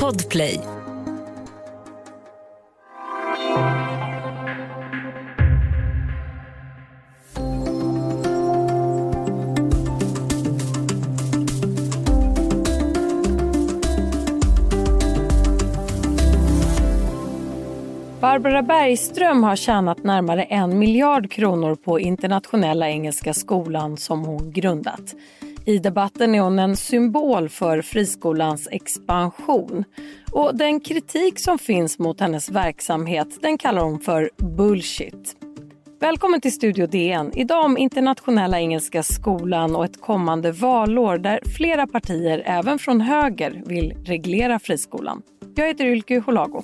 Podplay. Barbara Bergström har tjänat närmare en miljard kronor på Internationella Engelska Skolan som hon grundat. I debatten är hon en symbol för friskolans expansion. Och den kritik som finns mot hennes verksamhet den kallar hon för bullshit. Välkommen till Studio DN. Idag om Internationella Engelska Skolan och ett kommande valår där flera partier, även från höger, vill reglera friskolan. Jag heter Ylke Holago.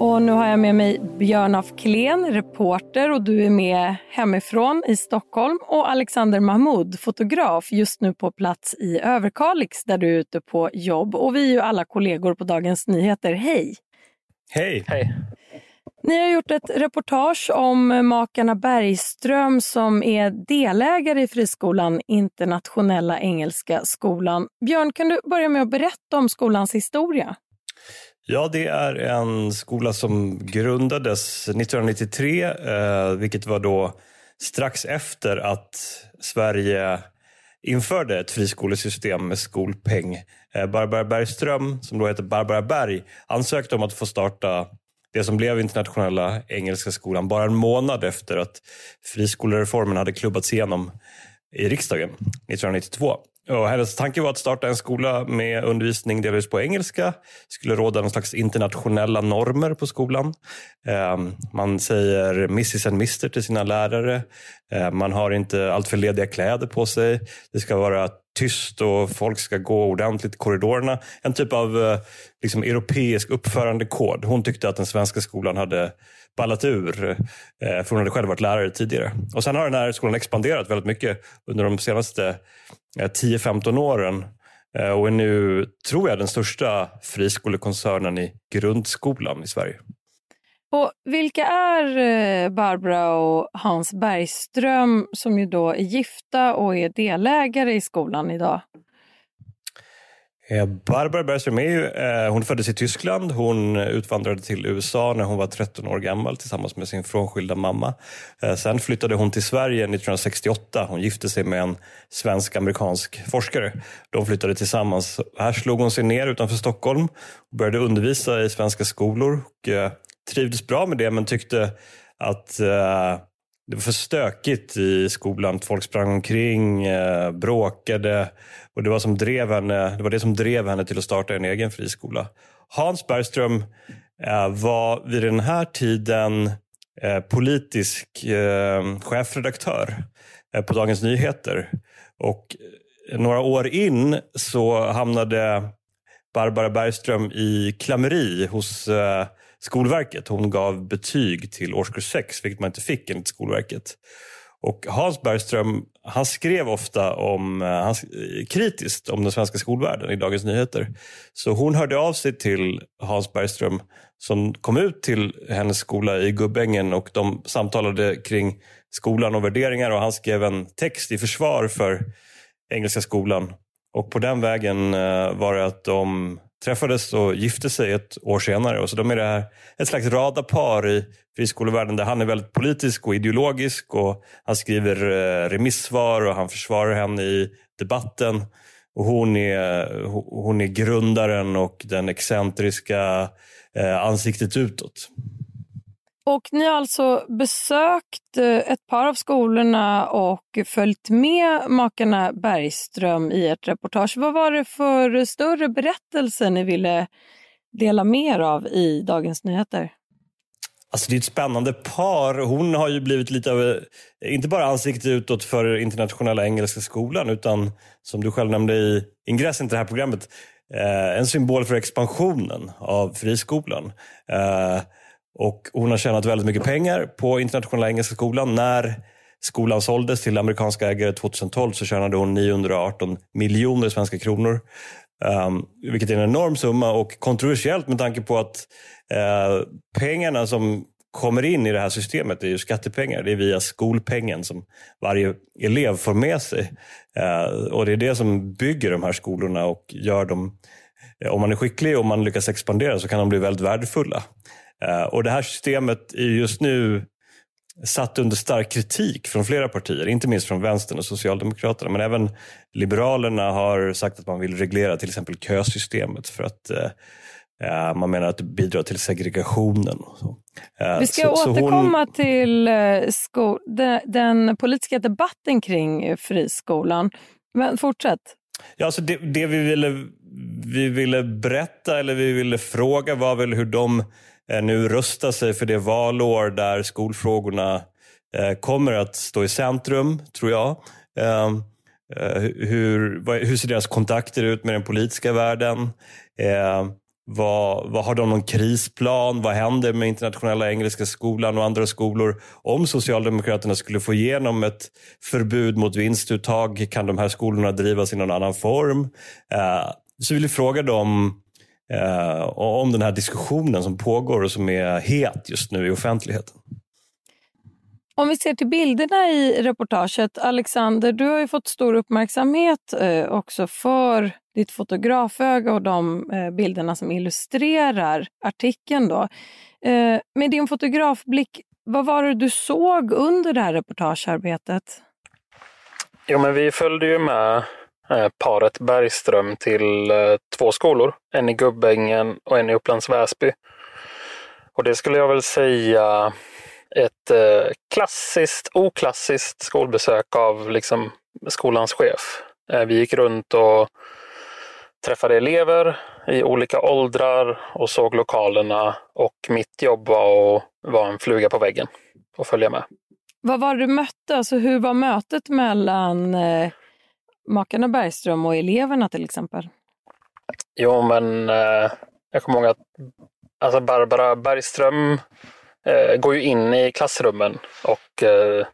Och nu har jag med mig Björn af Klen, reporter och du är med hemifrån i Stockholm och Alexander Mahmoud, fotograf, just nu på plats i Överkalix där du är ute på jobb. Och vi är ju alla kollegor på Dagens Nyheter. Hej! Hej! Hej! Ni har gjort ett reportage om makarna Bergström som är delägare i friskolan Internationella Engelska Skolan. Björn, kan du börja med att berätta om skolans historia? Ja, det är en skola som grundades 1993, eh, vilket var då strax efter att Sverige införde ett friskolesystem med skolpeng. Eh, Barbara Bergström, som då heter Barbara Berg, ansökte om att få starta det som blev Internationella Engelska Skolan bara en månad efter att friskolereformen hade klubbats igenom i riksdagen 1992. Och hennes tanke var att starta en skola med undervisning delvis på engelska. Det skulle råda någon slags internationella normer på skolan. Ehm, man säger Mrs and Mr till sina lärare. Ehm, man har inte alltför lediga kläder på sig. Det ska vara tyst och folk ska gå ordentligt i korridorerna. En typ av eh, liksom, europeisk uppförandekod. Hon tyckte att den svenska skolan hade ballat ur, eh, för hon hade själv varit lärare tidigare. Och Sen har den här skolan expanderat väldigt mycket under de senaste Eh, 10-15 åren eh, och är nu, tror jag, den största friskolekoncernen i grundskolan i Sverige. Och vilka är eh, Barbara och Hans Bergström som ju då är gifta och är delägare i skolan idag? Eh, Barbara Bergström är ju, hon föddes i Tyskland. Hon utvandrade till USA när hon var 13 år gammal tillsammans med sin frånskilda mamma. Eh, sen flyttade hon till Sverige 1968. Hon gifte sig med en svensk-amerikansk forskare. De flyttade tillsammans. Här slog hon sig ner utanför Stockholm och började undervisa i svenska skolor. Och, eh, trivdes bra med det men tyckte att det var för stökigt i skolan. Folk sprang omkring, bråkade och det var, som drev henne, det var det som drev henne till att starta en egen friskola. Hans Bergström eh, var vid den här tiden eh, politisk eh, chefredaktör eh, på Dagens Nyheter. Och eh, några år in så hamnade Barbara Bergström i klammeri hos eh, Skolverket. Hon gav betyg till årskurs 6, vilket man inte fick enligt Skolverket. Och Hans Bergström han skrev ofta om, eh, han, kritiskt om den svenska skolvärlden i Dagens Nyheter. Så hon hörde av sig till Hans Bergström som kom ut till hennes skola i Gubbängen och de samtalade kring skolan och värderingar och han skrev en text i försvar för Engelska skolan. Och på den vägen eh, var det att de träffades och gifte sig ett år senare. Och så de är det här, ett slags radarpar i friskolevärlden där han är väldigt politisk och ideologisk och han skriver eh, remissvar och han försvarar henne i debatten. Och hon är, hon är grundaren och den excentriska eh, ansiktet utåt. Och ni har alltså besökt eh, ett par av skolorna och följt med makarna Bergström i ett reportage. Vad var det för större berättelse ni ville dela mer av i Dagens Nyheter? Alltså det är ett spännande par. Hon har ju blivit lite av, eh, inte bara ansikte utåt för internationella engelska skolan, utan som du själv nämnde i ingressen till det här programmet, eh, en symbol för expansionen av friskolan. Och hon har tjänat väldigt mycket pengar på internationella engelska skolan. När skolan såldes till amerikanska ägare 2012 så tjänade hon 918 miljoner svenska kronor. Um, vilket är en enorm summa och kontroversiellt med tanke på att uh, pengarna som kommer in i det här systemet är ju skattepengar. Det är via skolpengen som varje elev får med sig. Eh, och det är det som bygger de här skolorna och gör dem om man är skicklig och man lyckas expandera så kan de bli väldigt värdefulla. Och det här systemet är just nu satt under stark kritik från flera partier, inte minst från vänstern och Socialdemokraterna. Men även Liberalerna har sagt att man vill reglera till exempel kösystemet för att eh, man menar att det bidrar till segregationen. Eh, Vi ska så, återkomma så hon... till eh, sko- den, den, politiska debatten kring friskolan. Men fortsätt. Ja, alltså det, det vi, ville, vi ville berätta eller vi ville fråga var väl hur de Eh, Eh, nu rustar sig för det valår där skolfrågorna eh, kommer att stå i centrum, tror jag. Ehm, eh, hur, hur ser deras kontakter ut med den politiska världen? Ehm, vad, vad, har de någon krisplan? Vad händer med Internationella Engelska Skolan och andra skolor? Om Socialdemokraterna skulle få igenom ett förbud mot vinstuttag, kan de här skolorna drivas i någon annan form? Så vill vi fråga dem eh, om den här diskussionen som pågår och som är het just nu i offentligheten. Om vi ser till bilderna i reportaget, Alexander, du har ju fått stor uppmärksamhet eh, också för ditt fotograföga och de eh, bilderna som illustrerar artikeln. Då. Eh, med din fotografblick, vad var det du såg under det här reportagearbetet? Jo, men vi följde ju med Eh, paret Bergström till eh, två skolor. En i Gubbängen och en i Upplands Väsby. Och det skulle jag väl säga ett eh, klassiskt, oklassiskt skolbesök av liksom skolans chef. Vi gick runt och träffade elever i olika åldrar och såg lokalerna och mitt jobb var att vara en fluga på väggen och följa med. Vad var det du mötte? Alltså hur var mötet mellan makarna Bergström och eleverna till exempel? Jo, men eh, jag kommer ihåg att alltså Barbara Bergström eh, går ju in i klassrummen och eh,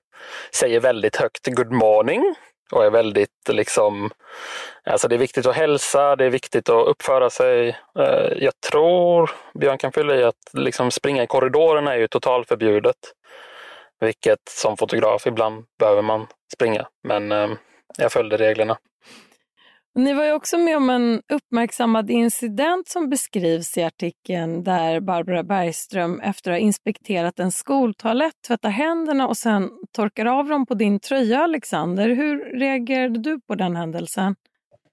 säger väldigt högt good morning och är väldigt liksom, alltså det är viktigt att hälsa, det är viktigt att uppföra sig. Eh, jag tror, Björn kan fylla i att liksom springa i korridorerna är ju totalförbjudet. Vilket som fotograf ibland behöver man springa. Men eh, jag följde reglerna. Ni var ju också med om en uppmärksammad incident som beskrivs i artikeln där Barbara Bergström efter att ha inspekterat en skoltoalett tvättar händerna och sen torkar av dem på din tröja, Alexander. Hur reagerade du på den händelsen?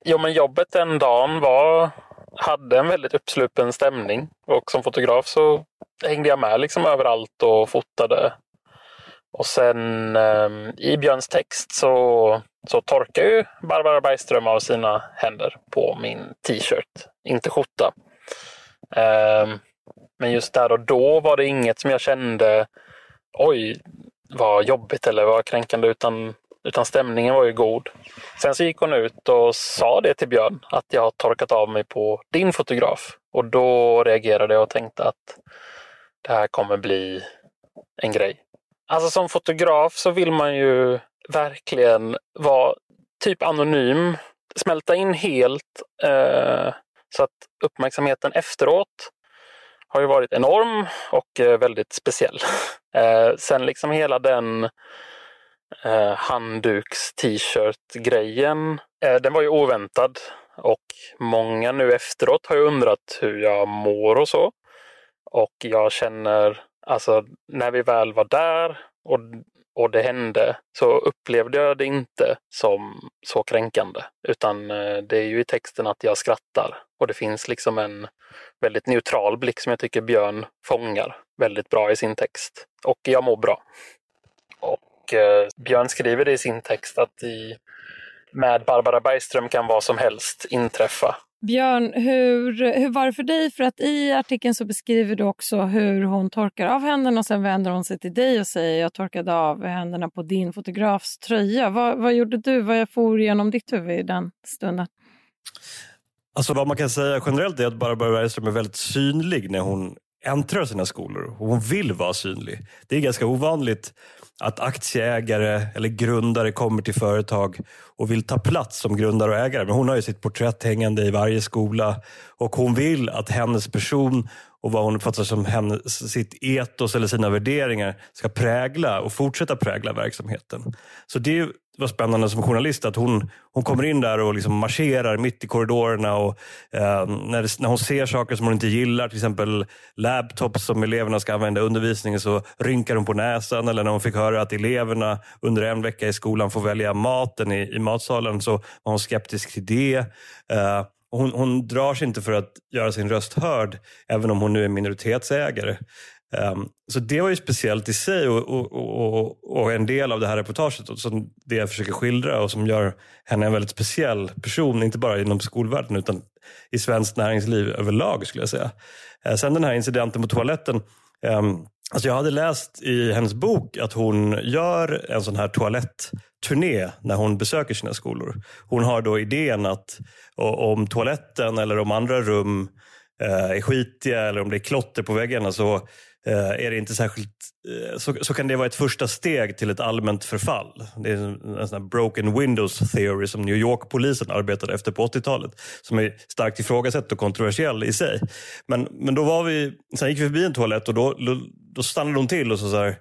Jo, men jobbet den dagen var, hade en väldigt uppsluppen stämning och som fotograf så hängde jag med liksom överallt och fotade och sen eh, i Björns text så, så torkar ju Barbara Bergström av sina händer på min t-shirt, inte skjorta. Um, men just där och då var det inget som jag kände, oj, vad jobbigt eller vad kränkande, utan, utan stämningen var ju god. Sen så gick hon ut och sa det till Björn, att jag har torkat av mig på din fotograf. Och då reagerade jag och tänkte att det här kommer bli en grej. Alltså som fotograf så vill man ju verkligen vara typ anonym, smälta in helt eh, så att uppmärksamheten efteråt har ju varit enorm och eh, väldigt speciell. Eh, sen liksom hela den eh, handduks-t-shirt-grejen, eh, den var ju oväntad och många nu efteråt har ju undrat hur jag mår och så. Och jag känner Alltså när vi väl var där och, och det hände så upplevde jag det inte som så kränkande. Utan eh, det är ju i texten att jag skrattar. Och det finns liksom en väldigt neutral blick som jag tycker Björn fångar väldigt bra i sin text. Och jag mår bra. Och eh, Björn skriver det i sin text att i, med Barbara Bergström kan vad som helst inträffa. Björn, hur, hur var det för dig? För att i artikeln så beskriver du också hur hon torkar av händerna och sen vänder hon sig till dig och säger jag torkade av händerna på din fotografs tröja. Vad, vad gjorde du? Vad for genom ditt huvud i den stunden? Alltså vad man kan säga generellt är att Barbara Bergström är väldigt synlig när hon äntrar sina skolor. Hon vill vara synlig. Det är ganska ovanligt att aktieägare eller grundare kommer till företag och vill ta plats som grundare och ägare. Men hon har ju sitt porträtt hängande i varje skola och hon vill att hennes person och vad hon uppfattar som hennes, sitt etos eller sina värderingar ska prägla och fortsätta prägla verksamheten. Så det var spännande som journalist att hon, hon kommer in där och liksom marscherar mitt i korridorerna och eh, när, när hon ser saker som hon inte gillar, till exempel laptops som eleverna ska använda i undervisningen så rynkar hon på näsan eller när hon fick höra att eleverna under en vecka i skolan får välja maten i, i matsalen så var hon skeptisk till det. Eh, hon, hon drar sig inte för att göra sin röst hörd, även om hon nu är minoritetsägare. Um, så det var ju speciellt i sig och, och, och, och, en del av det här reportaget och som det jag försöker skildra och som gör henne en väldigt speciell person, inte bara inom skolvärlden utan i svenskt näringsliv överlag skulle jag säga. Uh, sen den här incidenten på toaletten, um, alltså jag hade läst i hennes bok att hon gör en sån här toalettturné när hon besöker sina skolor. Hon har då idén att om toaletten eller om andra rum eh, är skitiga eller om det är klotter på väggarna så Eh, är det inte särskilt, eh, så, så kan det vara ett första steg till ett allmänt förfall. Det är en, en sån broken windows theory som New York-polisen arbetade efter på 80-talet. Som är starkt ifrågasatt och kontroversiell i sig. Men, men då var vi, sen gick vi förbi en toalett och då, då, då stannade hon till och så, så här,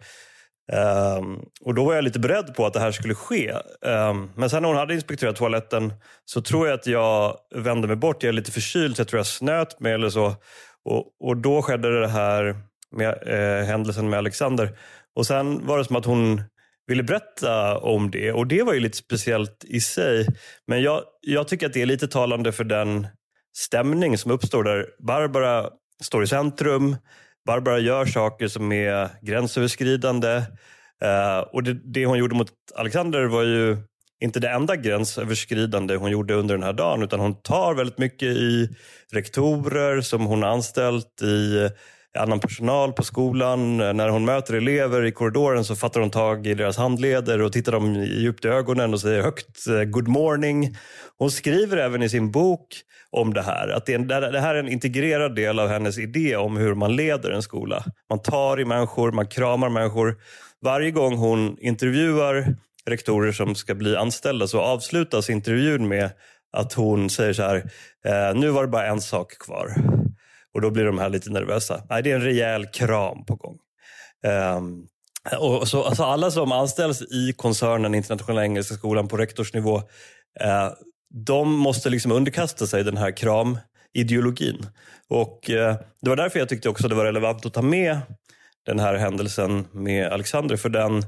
Um, och Då var jag lite beredd på att det här skulle ske. Um, men sen när hon hade inspekterat toaletten så tror jag att jag vände mig bort. Jag är lite förkyld så jag tror jag snöt mig eller så. Och, och då skedde det här med eh, händelsen med Alexander. Och sen var det som att hon ville berätta om det och det var ju lite speciellt i sig. Men jag, jag tycker att det är lite talande för den stämning som uppstår där Barbara står i centrum. Barbara gör saker som är gränsöverskridande. Eh, och det, det, hon gjorde mot Alexander var ju inte det enda gränsöverskridande hon gjorde under den här dagen utan hon tar väldigt mycket i rektorer som hon anställt i annan personal på skolan. När hon möter elever i korridoren så fattar hon tag i deras handleder och tittar dem djupt i ögonen och säger högt eh, good morning. Hon skriver även i sin bok om det här, att det, det här är en integrerad del av hennes idé om hur man leder en skola. Man tar i människor, man kramar människor. Varje gång hon intervjuar rektorer som ska bli anställda så avslutas intervjun med att hon säger så här, eh, nu var det bara en sak kvar. Och då blir de här lite nervösa. Nej, det är en rejäl kram på gång. Um, och så, alltså alla som anställs i koncernen Internationella Engelska Skolan på rektorsnivå, uh, de måste liksom underkasta sig den här kramideologin. Och uh, det var därför jag tyckte också det var relevant att ta med den här händelsen med Alexander, för den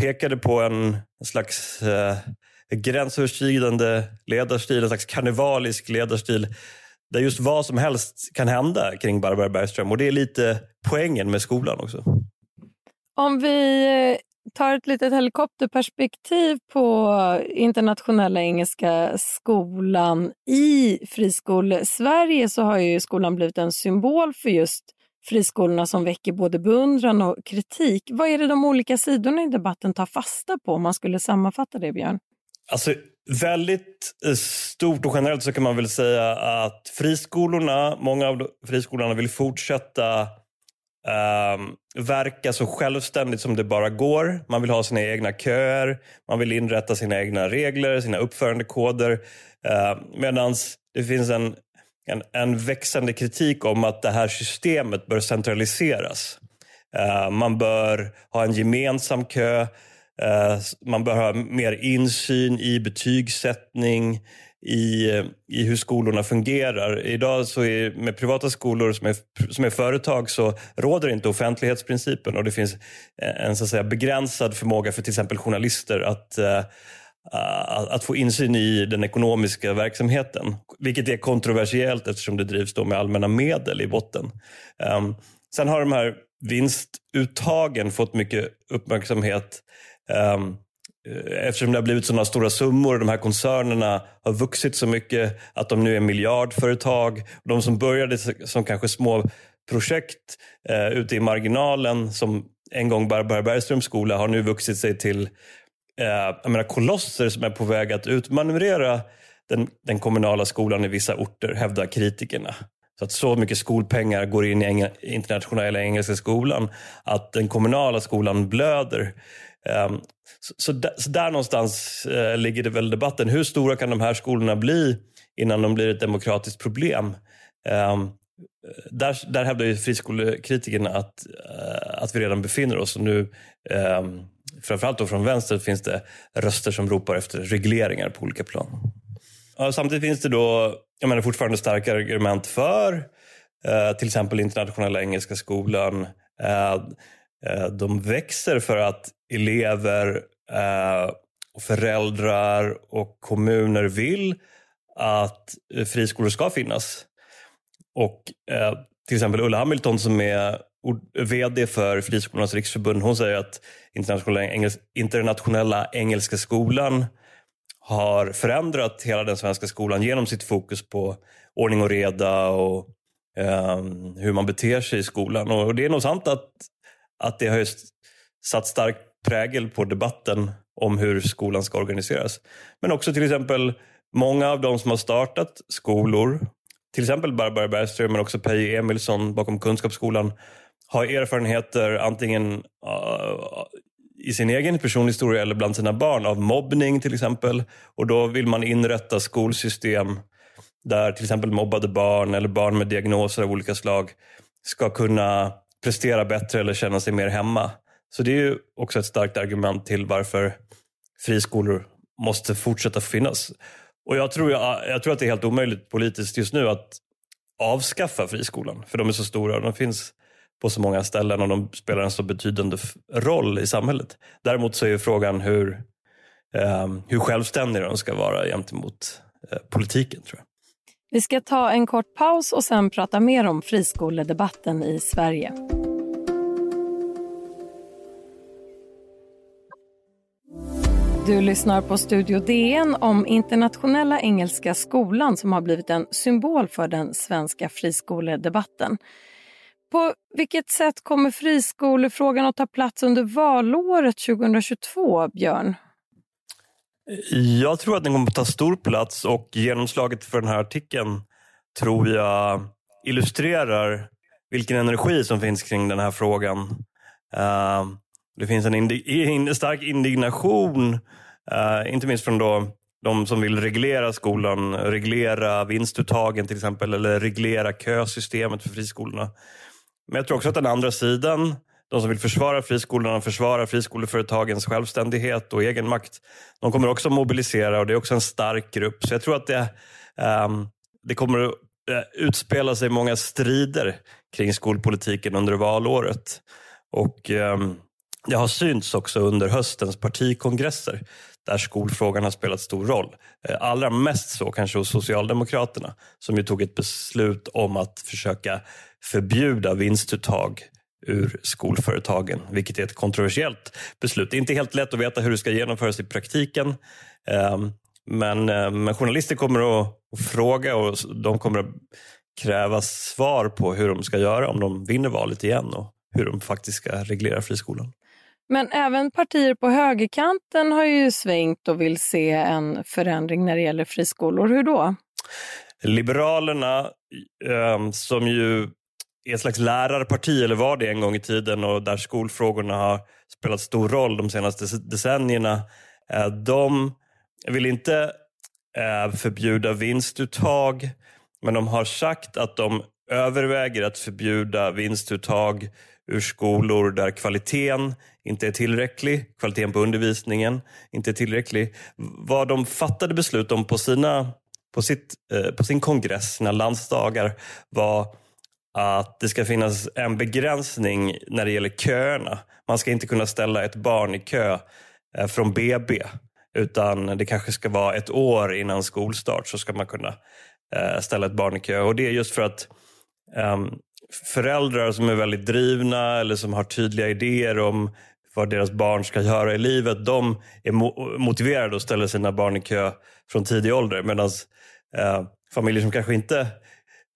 pekade på en slags uh, gränsöverskridande ledarstil, en slags karnevalisk ledarstil där just vad som helst kan hända kring Barbara Bergström. Och det är lite poängen med skolan också. Om vi eh, tar ett litet helikopterperspektiv på internationella engelska skolan i friskolesverige så har ju skolan blivit en symbol för just friskolorna som väcker både beundran och kritik. Vad är det de olika sidorna i debatten tar fasta på om man skulle sammanfatta det, Björn? Alltså, väldigt eh, stort och generellt så kan man väl säga att friskolorna, många av friskolorna vill fortsätta eh, verka så självständigt som det bara går. Man vill ha sina egna köer, man vill inrätta sina egna regler, sina uppförandekoder. Eh, Medan det finns en, en, en, växande kritik om att det här systemet bör centraliseras. Eh, man bör ha en gemensam kö Eh, Eh, man bör ha mer insyn i betygssättning, i, i hur skolorna fungerar. Idag så är, med privata skolor som är, som är företag så råder inte offentlighetsprincipen och det finns en så att säga, begränsad förmåga för till exempel journalister att eh, att få insyn i den ekonomiska verksamheten. Vilket är kontroversiellt eftersom det drivs då med allmänna medel i botten. Ehm, sen har de här vinstuttagen fått mycket uppmärksamhet Um, eftersom det har blivit sådana stora summor och de här koncernerna har vuxit så mycket att de nu är miljardföretag. De som började som kanske små projekt eh, ute i marginalen som en gång Barbara Bergströms skola har nu vuxit sig till eh, jag menar, kolosser som är på väg att utmanövrera den, den kommunala skolan i vissa orter, hävdar kritikerna. Så att så mycket skolpengar går in i internationella engelska skolan att den kommunala skolan blöder. Ehm, så, där, så, där, någonstans eh, ligger det väl debatten. Hur stora kan de här skolorna bli innan de blir ett demokratiskt problem? Ehm, där, där hävdar ju friskolekritikerna att, eh, att vi redan befinner oss och nu ehm, framförallt då från vänster finns det röster som ropar efter regleringar på olika plan. Samtidigt finns det då jag menar, fortfarande starka argument för eh, till exempel Internationella Engelska Skolan. Eh, de växer för att elever, eh, föräldrar och kommuner vill att friskolor ska finnas. Och eh, till exempel Ulla Hamilton som är VD för Friskolornas riksförbund, hon säger att Internationella, Engels Internationella Engelska Skolan har förändrat hela den svenska skolan genom sitt fokus på ordning och reda och eh, hur man beter sig i skolan. Och det är nog sant att, att det har satt stark prägel på debatten om hur skolan ska organiseras. Men också till exempel många av de som har startat skolor, till exempel Barbara Bergström men också Peje Emilsson bakom Kunskapsskolan, har erfarenheter antingen uh, i sin egen personhistoria eller bland sina barn av mobbning till exempel. Och då vill man inrätta skolsystem där till exempel mobbade barn eller barn med diagnoser av olika slag ska kunna prestera bättre eller känna sig mer hemma. Så det är ju också ett starkt argument till varför friskolor måste fortsätta finnas. Och jag tror, jag, jag tror att det är helt omöjligt politiskt just nu att avskaffa friskolan, för de är så stora. De finns på så många ställen och de spelar en så betydande roll i samhället. Däremot så är frågan hur, eh, hur självständiga de ska vara gentemot eh, politiken. tror jag. Vi ska ta en kort paus och sen prata mer om friskoledebatten i Sverige. Du lyssnar på Studio DN om Internationella Engelska Skolan som har blivit en symbol för den svenska friskoledebatten. På vilket sätt kommer friskolefrågan att ta plats under valåret 2022, Björn? Jag tror att den kommer att ta stor plats och genomslaget för den här artikeln tror jag illustrerar vilken energi som finns kring den här frågan. Uh, det finns en indi stark indignation, uh, inte minst från då de som vill reglera skolan, reglera vinstuttagen till exempel, eller reglera kösystemet för friskolorna. Men jag tror också att den andra sidan, de som vill försvara friskolorna, försvara friskoleföretagens självständighet och egenmakt, de kommer också mobilisera och det är också en stark grupp. Så jag tror att det, um, det kommer att eh, utspela sig många strider kring skolpolitiken under valåret. Och um, det har synts också under höstens partikongresser där skolfrågan har spelat stor roll. Eh, allra mest så kanske hos Socialdemokraterna som ju tog ett beslut om att försöka förbjuda vinstuttag ur skolföretagen, vilket är ett kontroversiellt beslut. Det är inte helt lätt att veta hur det ska genomföras i praktiken. Ehm, men, eh, men journalister kommer att fråga och de kommer att kräva svar på hur de ska göra om de vinner valet igen och hur de faktiskt ska reglera friskolan. Men även partier på högerkanten har ju svängt och vill se en förändring när det gäller friskolor. Hur då? Liberalerna, ehm, som ju är ett slags lärarparti, eller var det en gång i tiden, och där skolfrågorna har spelat stor roll de senaste decennierna. Eh, de vill inte eh, förbjuda vinstuttag, men de har sagt att de överväger att förbjuda vinstuttag ur skolor där kvaliteten inte är tillräcklig, kvaliteten på undervisningen inte är tillräcklig. Vad de fattade beslut om på, sina, på, sitt, eh, på sin kongress, sina landsdagar, var att det ska finnas en begränsning när det gäller köerna. Man ska inte kunna ställa ett barn i kö eh, från BB utan det kanske ska vara ett år innan skolstart så ska man kunna eh, ställa ett barn i kö. Och Det är just för att ehm, föräldrar som är väldigt drivna eller som har tydliga idéer om vad deras barn ska göra i livet, de är motiverade att ställa sina barn i kö från tidig ålder. Medan eh, familjer som kanske inte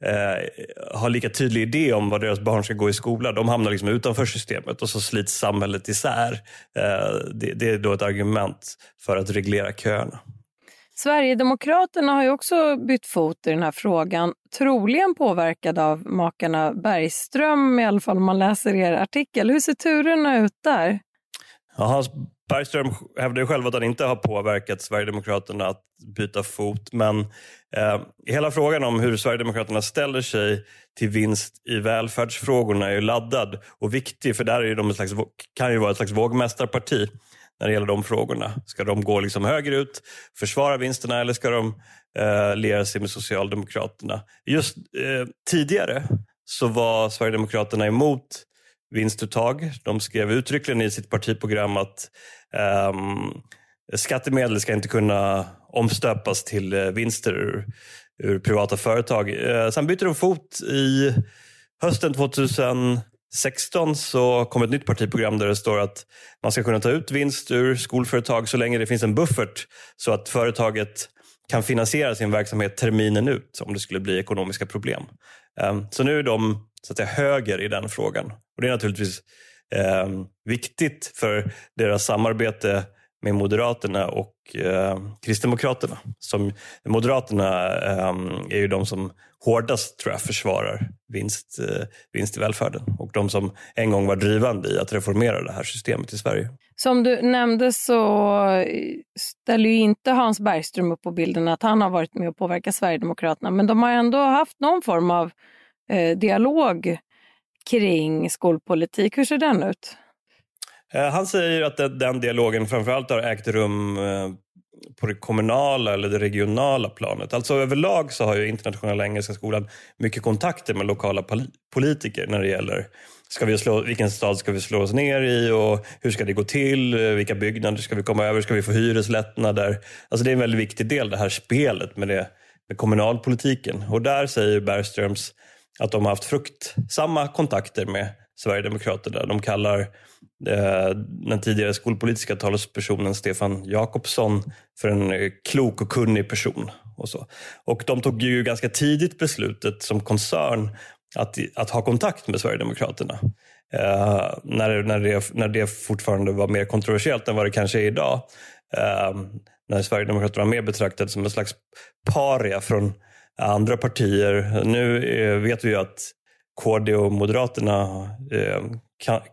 eh, har lika tydlig idé om vad deras barn ska gå i skola, de hamnar liksom utanför systemet och så slits samhället isär. Eh, det, det är då ett argument för att reglera köerna. Sverigedemokraterna har ju också bytt fot i den här frågan, troligen påverkad av makarna Bergström, i alla fall om man läser er artikel. Hur ser turerna ut där? Ja, Hans Bergström hävdar ju själv att han inte har påverkat Sverigedemokraterna att byta fot. Men eh, hela frågan om hur Sverigedemokraterna ställer sig till vinst i välfärdsfrågorna är ju laddad och viktig. För där är de ett slags, kan ju vara ett slags vågmästarparti när det gäller de frågorna. Ska de gå liksom högerut, försvara vinsterna eller ska de eh, liera sig med Socialdemokraterna? Just eh, tidigare så var Sverigedemokraterna emot vinstuttag. De skrev uttryckligen i sitt partiprogram att um, skattemedel ska inte kunna omstöpas till eh, vinster ur, ur privata företag. Uh, sen bytte de fot i hösten 2016 så kom ett nytt partiprogram där det står att man ska kunna ta ut vinst ur skolföretag så länge det finns en buffert så att företaget kan finansiera sin verksamhet terminen ut om det skulle bli ekonomiska problem. Ehm, så nu är de så att säga, höger i den frågan. Och Det är naturligtvis eh, viktigt för deras samarbete med Moderaterna och eh, Kristdemokraterna. Som, Moderaterna eh, är ju de som hårdast tror jag, försvarar vinst, eh, vinst i välfärden och de som en gång var drivande i att reformera det här systemet i Sverige. Som du nämnde så eh, ställer ju inte Hans Bergström upp på bilden att han har varit med och påverkat Sverigedemokraterna men de har ändå haft någon form av eh, dialog kring skolpolitik. Hur ser den ut? Eh, han säger att den dialogen framförallt har ägt rum eh, på det kommunala eller det regionala planet. Alltså överlag så har ju Internationella Engelska Skolan mycket kontakter med lokala politiker när det gäller ska vi slå, vilken stad ska vi slå oss ner i och hur ska det gå till? Eh, vilka byggnader ska vi komma över? Ska vi få hyreslättnader? Alltså det är en väldigt viktig del det här spelet med, det, med kommunalpolitiken. Och där säger Bergströms att de har haft fruktsamma kontakter med Sverigedemokraterna. De kallar eh, den tidigare skolpolitiska talespersonen Stefan Jakobsson för en eh, klok och kunnig person. Och, så. och de tog ju ganska tidigt beslutet som koncern att, att ha kontakt med Sverigedemokraterna. Eh, när, när, det, när det fortfarande var mer kontroversiellt än vad det kanske är idag. Eh, när Sverigedemokraterna var mer betraktade som en slags paria från andra partier. Nu eh, vet vi ju att KD och Moderaterna eh,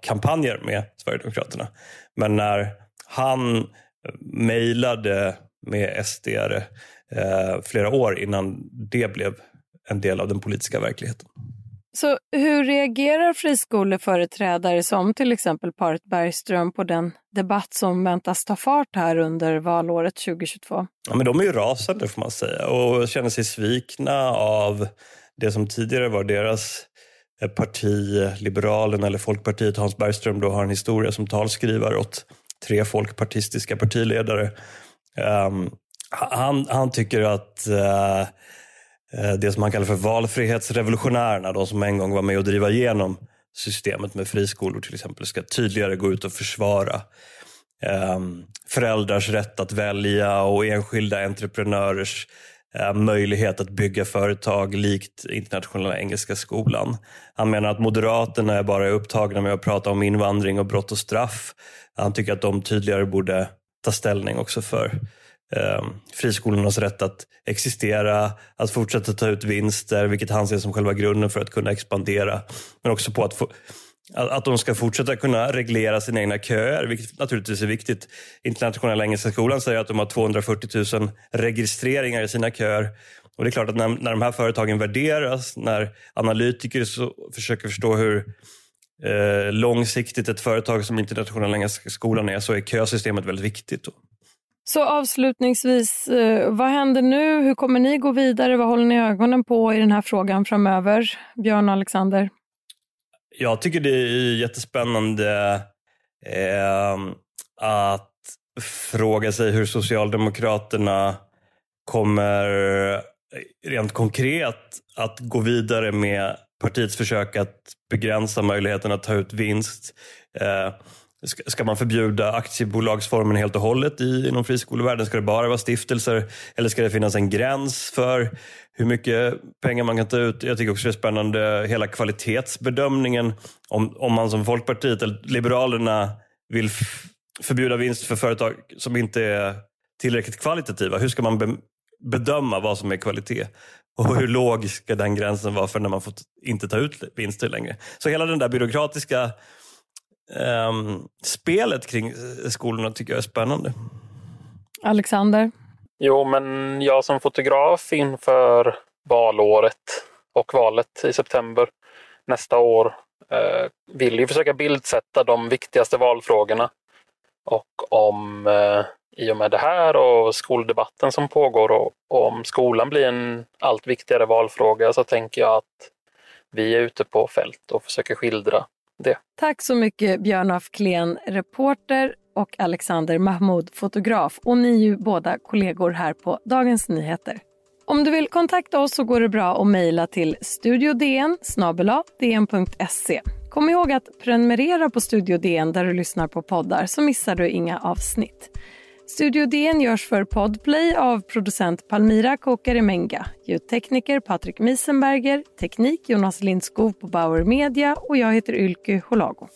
kampanjer med Sverigedemokraterna. Men när han eh, mejlade med SD flera år innan det blev en del av den politiska verkligheten. Så hur reagerar friskoleföreträdare som till exempel paret Bergström på den debatt som väntas ta fart här under valåret 2022? Ja, men de är ju rasande får man säga och känner sig svikna av det som tidigare var deras eh, parti, Liberalerna eller Folkpartiet. Hans Bergström då har en historia som talskrivare åt tre folkpartistiska partiledare. Um, han, han tycker att uh, Eh, det som han kallar för valfrihetsrevolutionärerna, de som en gång var med och driva igenom systemet med friskolor till exempel, ska tydligare gå ut och försvara ehm, föräldrars rätt att välja och enskilda entreprenörers eh, möjlighet att bygga företag likt Internationella Engelska Skolan. Han menar att Moderaterna är bara upptagna med att prata om invandring och brott och straff. Han tycker att de tydligare borde ta ställning också för eh, friskolornas rätt att existera, att fortsätta ta ut vinster, vilket han ser som själva grunden för att kunna expandera. Men också på att, få, att de ska fortsätta kunna reglera sina egna köer, vilket naturligtvis är viktigt. Internationella Engelska Skolan säger att de har 240 000 registreringar i sina köer. Och det är klart att när, när de här företagen värderas, när analytiker så, försöker förstå hur eh, långsiktigt ett företag som Internationella Engelska Skolan är, så är kösystemet väldigt viktigt. Då. Så avslutningsvis, eh, vad händer nu? Hur kommer ni gå vidare? Vad håller ni ögonen på i den här frågan framöver? Björn och Alexander? Jag tycker det är jättespännande eh, att fråga sig hur Socialdemokraterna kommer eh, rent konkret att gå vidare med partiets försök att begränsa möjligheten att ta ut vinst. Eh, Ska man förbjuda aktiebolagsformen helt och hållet i, inom friskolevärlden? Ska det bara vara stiftelser? Eller ska det finnas en gräns för hur mycket pengar man kan ta ut? Jag tycker också det är spännande, hela kvalitetsbedömningen. Om, om man som Folkpartiet eller Liberalerna vill förbjuda vinst för företag som inte är tillräckligt kvalitativa. Hur ska man be bedöma vad som är kvalitet? Och hur låg ska den gränsen vara för när man får inte ta ut vinster längre? Så hela den där byråkratiska um, spelet kring skolorna tycker jag är spännande. Alexander? Jo, men jag som fotograf inför valåret och valet i september nästa år eh, vill ju försöka bildsätta de viktigaste valfrågorna. Och om eh, i och med det här och skoldebatten som pågår och, och om skolan blir en allt viktigare valfråga så tänker jag att vi är ute på fält och försöker skildra det. Tack så mycket Björn af Klen, reporter och Alexander Mahmoud, fotograf. Och ni är ju båda kollegor här på Dagens Nyheter. Om du vill kontakta oss så går det bra att mejla till studiodn dn.se. Kom ihåg att prenumerera på Studio DN där du lyssnar på poddar så missar du inga avsnitt. Studio DN görs för Podplay av producent Palmira Kokare-Menga, ljudtekniker Patrik Miesenberger, teknik Jonas Lindskog på Bauer Media och jag heter Ylke Holago.